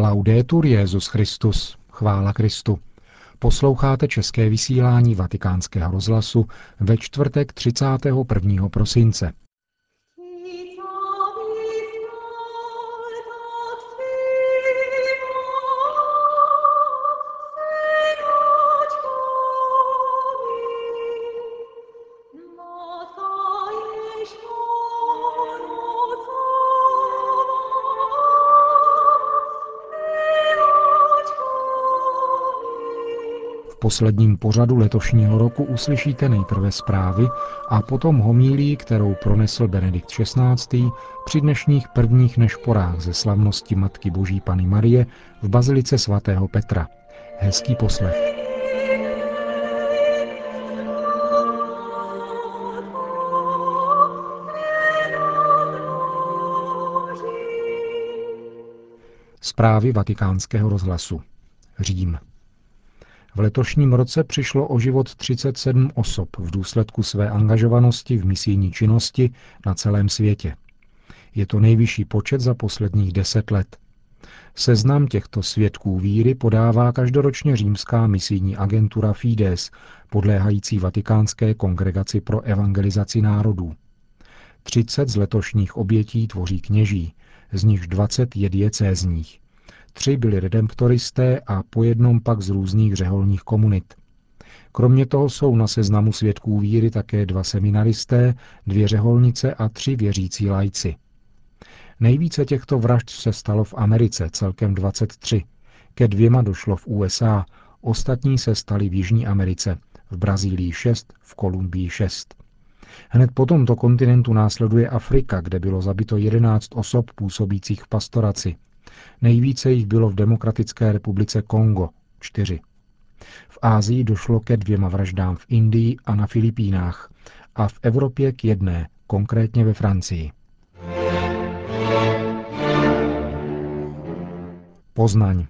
Laudetur Jezus Christus, chvála Kristu. Posloucháte české vysílání Vatikánského rozhlasu ve čtvrtek 31. prosince. Posledním pořadu letošního roku uslyšíte nejprve zprávy a potom homílí, kterou pronesl Benedikt XVI. při dnešních prvních nešporách ze slavnosti Matky Boží Pany Marie v Bazilice svatého Petra. Hezký poslech. Zprávy vatikánského rozhlasu. Řím. V letošním roce přišlo o život 37 osob v důsledku své angažovanosti v misijní činnosti na celém světě. Je to nejvyšší počet za posledních deset let. Seznam těchto svědků víry podává každoročně římská misijní agentura Fides, podléhající Vatikánské kongregaci pro evangelizaci národů. 30 z letošních obětí tvoří kněží, z nichž 20 je diecézních. Tři byli redemptoristé a po jednom pak z různých řeholních komunit. Kromě toho jsou na seznamu svědků víry také dva seminaristé, dvě řeholnice a tři věřící lajci. Nejvíce těchto vražd se stalo v Americe, celkem 23. Ke dvěma došlo v USA, ostatní se staly v Jižní Americe, v Brazílii 6, v Kolumbii 6. Hned po tomto kontinentu následuje Afrika, kde bylo zabito 11 osob působících v pastoraci – Nejvíce jich bylo v Demokratické republice Kongo, čtyři. V Ázii došlo ke dvěma vraždám v Indii a na Filipínách a v Evropě k jedné, konkrétně ve Francii. Poznaň.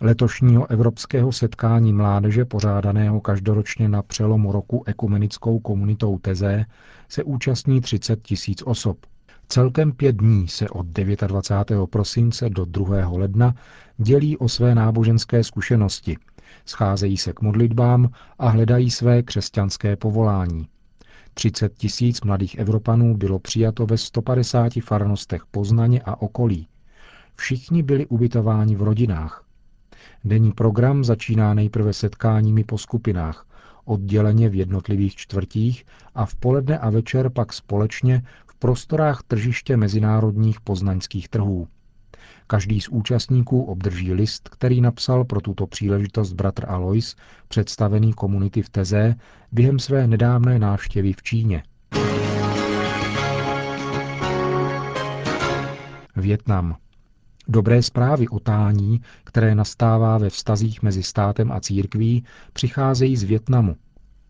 Letošního evropského setkání mládeže pořádaného každoročně na přelomu roku ekumenickou komunitou Teze se účastní 30 tisíc osob – Celkem pět dní se od 29. prosince do 2. ledna dělí o své náboženské zkušenosti, scházejí se k modlitbám a hledají své křesťanské povolání. 30 tisíc mladých Evropanů bylo přijato ve 150 farnostech Poznaně a okolí. Všichni byli ubytováni v rodinách. Denní program začíná nejprve setkáními po skupinách, odděleně v jednotlivých čtvrtích a v poledne a večer pak společně prostorách tržiště mezinárodních poznaňských trhů. Každý z účastníků obdrží list, který napsal pro tuto příležitost bratr Alois, představený komunity v Teze, během své nedávné návštěvy v Číně. Větnam. Dobré zprávy o tání, které nastává ve vztazích mezi státem a církví, přicházejí z Větnamu.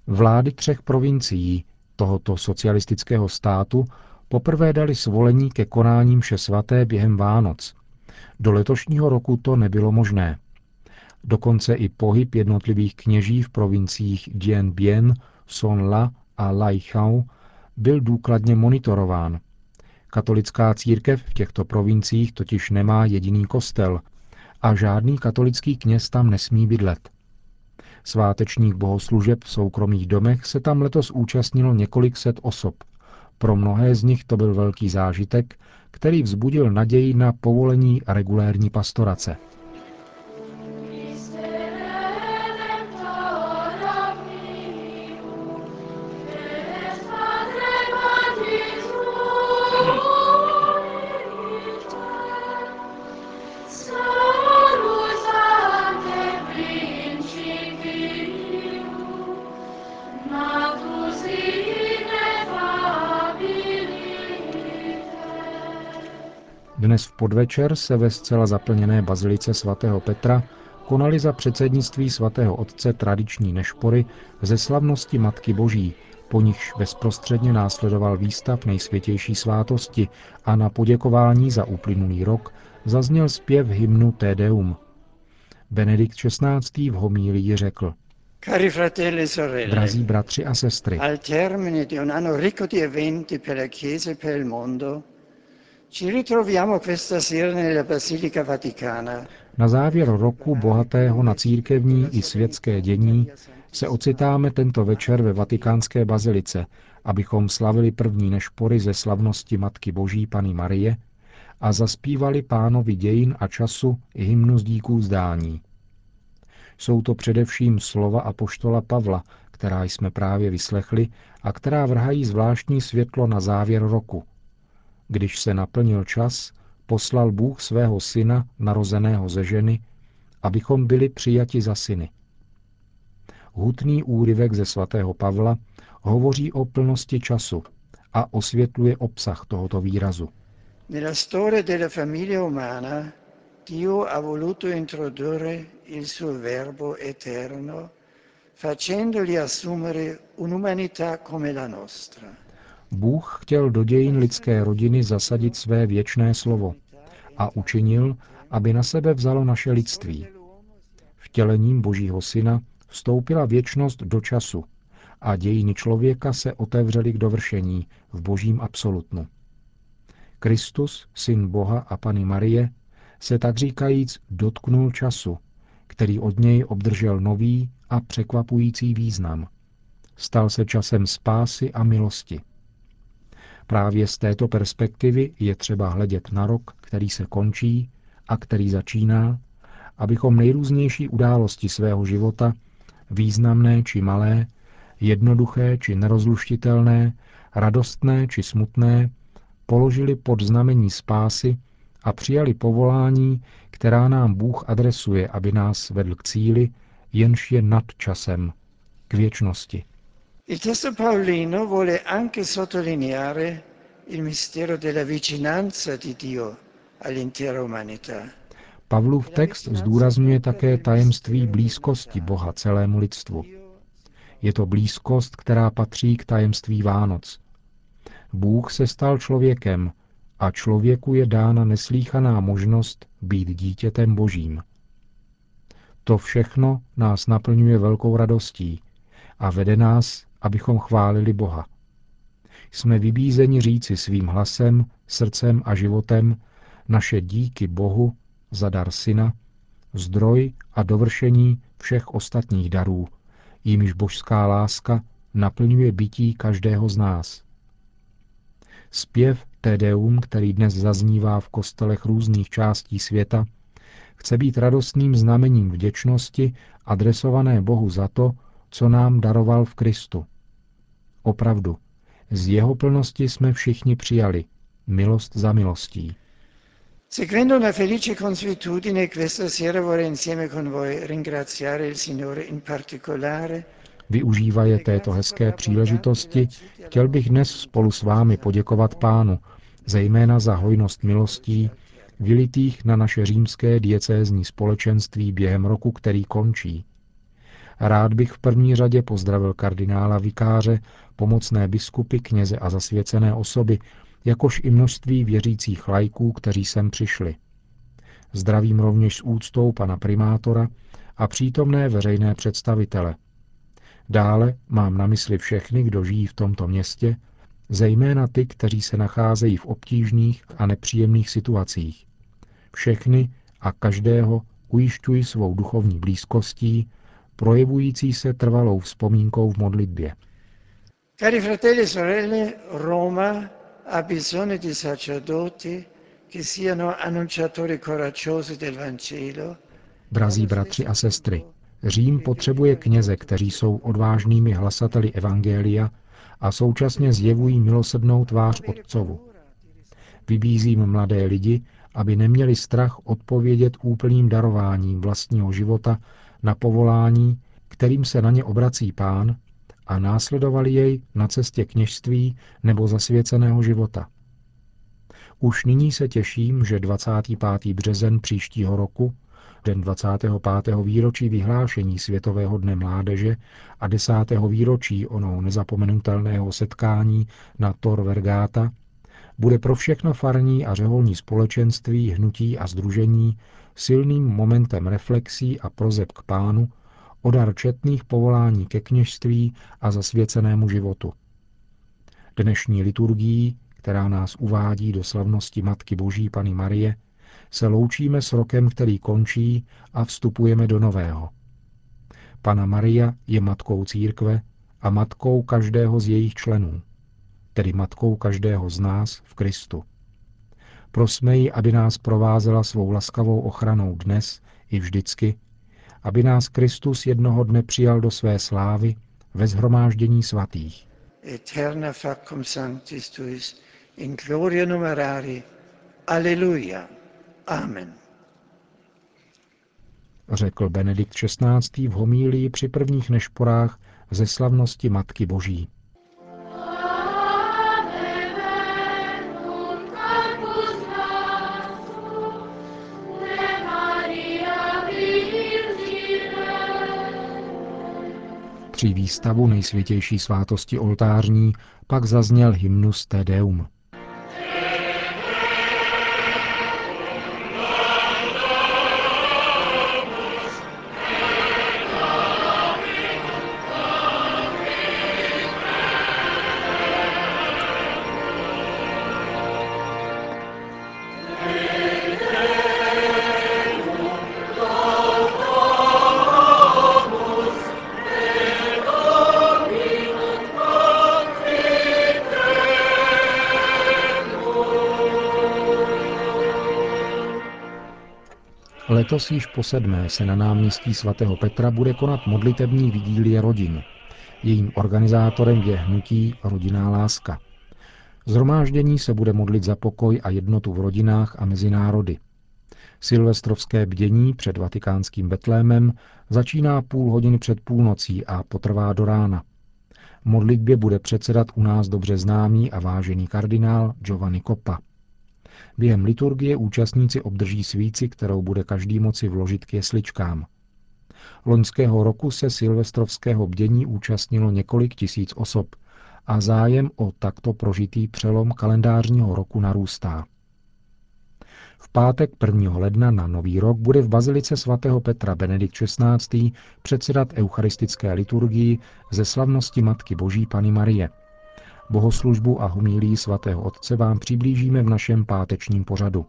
Vlády třech provincií tohoto socialistického státu poprvé dali svolení ke konáním vše svaté během Vánoc. Do letošního roku to nebylo možné. Dokonce i pohyb jednotlivých kněží v provinciích Dien Bien, Son La a Lai Chau byl důkladně monitorován. Katolická církev v těchto provinciích totiž nemá jediný kostel a žádný katolický kněz tam nesmí bydlet. Svátečních bohoslužeb v soukromých domech se tam letos účastnilo několik set osob – pro mnohé z nich to byl velký zážitek, který vzbudil naději na povolení regulérní pastorace. Podvečer se ve zcela zaplněné bazilice svatého Petra konaly za předsednictví svatého otce tradiční nešpory ze slavnosti Matky Boží, po nichž bezprostředně následoval výstav nejsvětější svátosti a na poděkování za uplynulý rok zazněl zpěv hymnu Te Deum. Benedikt XVI. v homílii řekl e Drazí bratři a sestry, Ci ritroviamo questa sera nella Basilica Vaticana. Na závěr roku bohatého na církevní i světské dění se ocitáme tento večer ve vatikánské bazilice, abychom slavili první nešpory ze slavnosti Matky Boží Pany Marie a zaspívali pánovi dějin a času i hymnu z díků zdání. Jsou to především slova apoštola Pavla, která jsme právě vyslechli a která vrhají zvláštní světlo na závěr roku. Když se naplnil čas, poslal Bůh svého syna, narozeného ze ženy, abychom byli přijati za syny. Hutný úryvek ze svatého Pavla hovoří o plnosti času a osvětluje obsah tohoto výrazu. Nella storia della famiglia umana, Dio ha voluto introdurre il suo verbo eterno, facendogli assumere un'umanità come la nostra. Bůh chtěl do dějin lidské rodiny zasadit své věčné slovo a učinil, aby na sebe vzalo naše lidství. Vtělením Božího Syna vstoupila věčnost do času a dějiny člověka se otevřely k dovršení v božím absolutnu. Kristus, syn Boha a Pany Marie, se tak říkajíc dotknul času, který od něj obdržel nový a překvapující význam. Stal se časem spásy a milosti. Právě z této perspektivy je třeba hledět na rok, který se končí a který začíná, abychom nejrůznější události svého života, významné či malé, jednoduché či nerozluštitelné, radostné či smutné, položili pod znamení spásy a přijali povolání, která nám Bůh adresuje, aby nás vedl k cíli, jenž je nad časem, k věčnosti. Il testo paolino vuole anche sottolineare il mistero della vicinanza di Dio all'intera umanità. Pavlův text zdůrazňuje také tajemství blízkosti Boha celému lidstvu. Je to blízkost, která patří k tajemství Vánoc. Bůh se stal člověkem a člověku je dána neslíchaná možnost být dítětem Božím. To všechno nás naplňuje velkou radostí a vede nás, abychom chválili Boha. Jsme vybízeni říci svým hlasem, srdcem a životem naše díky Bohu za dar syna, zdroj a dovršení všech ostatních darů, jimiž božská láska naplňuje bytí každého z nás. Zpěv Tedeum, který dnes zaznívá v kostelech různých částí světa, chce být radostným znamením vděčnosti adresované Bohu za to, co nám daroval v Kristu. Opravdu, z jeho plnosti jsme všichni přijali, milost za milostí. Seguendo una felice consuetudine, questa sera vorrei insieme con voi ringraziare il Signore in particolare Využívaje této hezké příležitosti, chtěl bych dnes spolu s vámi poděkovat pánu, zejména za hojnost milostí, vylitých na naše římské diecézní společenství během roku, který končí. Rád bych v první řadě pozdravil kardinála vikáře, pomocné biskupy, kněze a zasvěcené osoby, jakož i množství věřících lajků, kteří sem přišli. Zdravím rovněž s úctou pana primátora a přítomné veřejné představitele. Dále mám na mysli všechny, kdo žijí v tomto městě, zejména ty, kteří se nacházejí v obtížných a nepříjemných situacích. Všechny a každého ujišťuji svou duchovní blízkostí, projevující se trvalou vzpomínkou v modlitbě. Cari fratelli e sorelle, Roma ha bisogno di sacerdoti che siano annunciatori coraggiosi del Vangelo. Drazí bratři a sestry, Řím potřebuje kněze, kteří jsou odvážnými hlasateli Evangelia a současně zjevují milosrdnou tvář Otcovu. Vybízím mladé lidi, aby neměli strach odpovědět úplným darováním vlastního života na povolání, kterým se na ně obrací pán, a následovali jej na cestě kněžství nebo zasvěceného života. Už nyní se těším, že 25. březen příštího roku, den 25. výročí vyhlášení Světového dne mládeže a 10. výročí onou nezapomenutelného setkání na Tor Vergata, bude pro všechno farní a řeholní společenství, hnutí a združení silným momentem reflexí a prozeb k pánu o dar četných povolání ke kněžství a zasvěcenému životu. Dnešní liturgií, která nás uvádí do slavnosti Matky Boží Pany Marie, se loučíme s rokem, který končí a vstupujeme do nového. Pana Maria je matkou církve a matkou každého z jejich členů, tedy matkou každého z nás v Kristu. Prosme ji, aby nás provázela svou laskavou ochranou dnes i vždycky, aby nás Kristus jednoho dne přijal do své slávy ve zhromáždění svatých. Eterna facum sanctis tuis, in gloria numerari. Alleluja. Amen. Řekl Benedikt XVI. v homílii při prvních nešporách ze slavnosti Matky Boží. Při výstavu nejsvětější svátosti oltářní pak zazněl hymnus Te Deum. Letos již po sedmé se na náměstí svatého Petra bude konat modlitební vigílie rodin. Jejím organizátorem je hnutí Rodinná láska. Zhromáždění se bude modlit za pokoj a jednotu v rodinách a mezi národy. Silvestrovské bdění před vatikánským Betlémem začíná půl hodiny před půlnocí a potrvá do rána. Modlitbě bude předsedat u nás dobře známý a vážený kardinál Giovanni Coppa. Během liturgie účastníci obdrží svíci, kterou bude každý moci vložit k jesličkám. Loňského roku se silvestrovského bdění účastnilo několik tisíc osob a zájem o takto prožitý přelom kalendářního roku narůstá. V pátek 1. ledna na Nový rok bude v Bazilice svatého Petra Benedikt XVI. předsedat eucharistické liturgii ze slavnosti Matky Boží Pany Marie – Bohoslužbu a homílí svatého Otce vám přiblížíme v našem pátečním pořadu.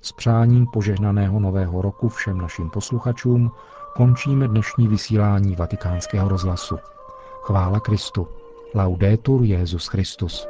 S přáním požehnaného nového roku všem našim posluchačům končíme dnešní vysílání vatikánského rozhlasu. Chvála Kristu. Laudetur Jezus Christus.